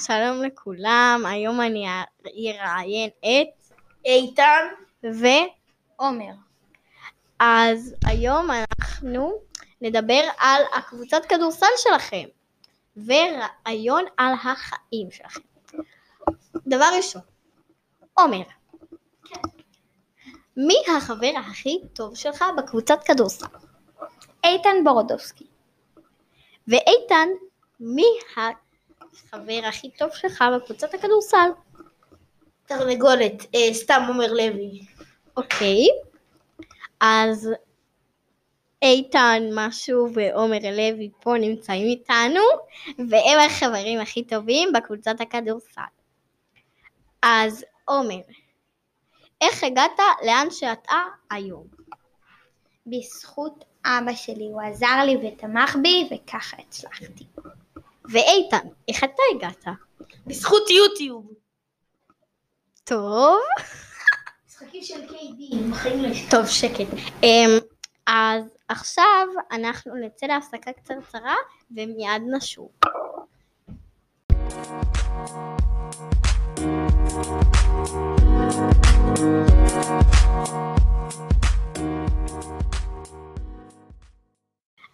שלום לכולם, היום אני אראיין את איתן, ו... עומר. אז היום אנחנו נדבר על הקבוצת כדורסל שלכם ורעיון על החיים שלכם. דבר ראשון, עומר, מי החבר הכי טוב שלך בקבוצת כדורסל? איתן בורודובסקי. ואיתן, מי החבר הכי טוב שלך בקבוצת הכדורסל? תרנגולת, אה, סתם עומר לוי. אוקיי, אז איתן משהו ועומר לוי פה נמצאים איתנו, והם החברים הכי טובים בקבוצת הכדורסל. אז עומר, איך הגעת לאן שאתה היום? בזכות אבא שלי, הוא עזר לי ותמך בי, וככה הצלחתי. ואיתן, איך אתה הגעת? בזכות יוטיוב. טוב, משחקים של KD, בחיים לא. טוב שקט. אמ, אז עכשיו אנחנו נצא להפסקה קצרצרה ומיד נשוב.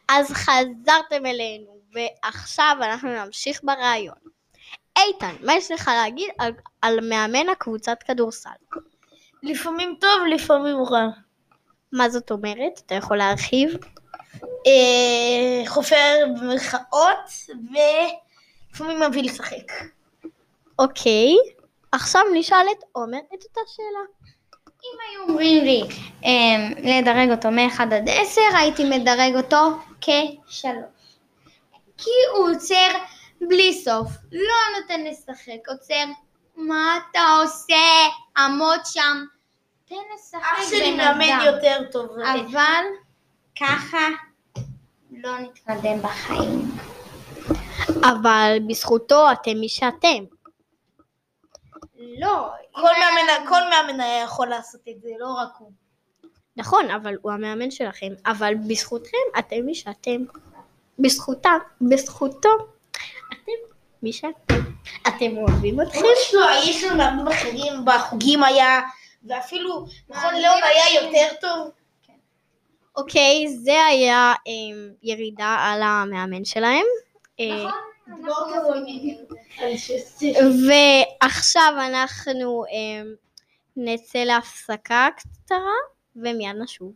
אז חזרתם אלינו, ועכשיו אנחנו נמשיך ברעיון. איתן, מה יש לך להגיד על, על מאמן הקבוצת כדורסל? לפעמים טוב, לפעמים רע. מה זאת אומרת? אתה יכול להרחיב? אה, חופר במרכאות, ולפעמים מביא לשחק. אוקיי, עכשיו נשאל את עומר את אותה שאלה. אם היו אומרים לי אמ, לדרג אותו מ-1 עד 10, הייתי מדרג אותו כ-3. כי הוא עוצר בלי סוף, לא נותן לשחק, עוצר, מה אתה עושה? עמוד שם, תן לשחק אח שלי בן מאמן אדם. יותר טוב. אבל ככה לא נתקדם בחיים. אבל בזכותו אתם מי שאתם. לא, כל מאמן, כל מאמן היה יכול לעשות את זה, לא רק הוא. נכון, אבל הוא המאמן שלכם. אבל בזכותכם אתם מי שאתם. בזכותה, בזכותו, אתם מי שאתם. אתם אוהבים אתכם? יש לו, יש לו מאמנים אחרים, בחוגים היה, ואפילו, נכון, ליאון היה יותר טוב. אוקיי, זה היה אה, ירידה על המאמן שלהם. אה, ועכשיו אנחנו אה, נצא להפסקה קצרה ומיד נשוב.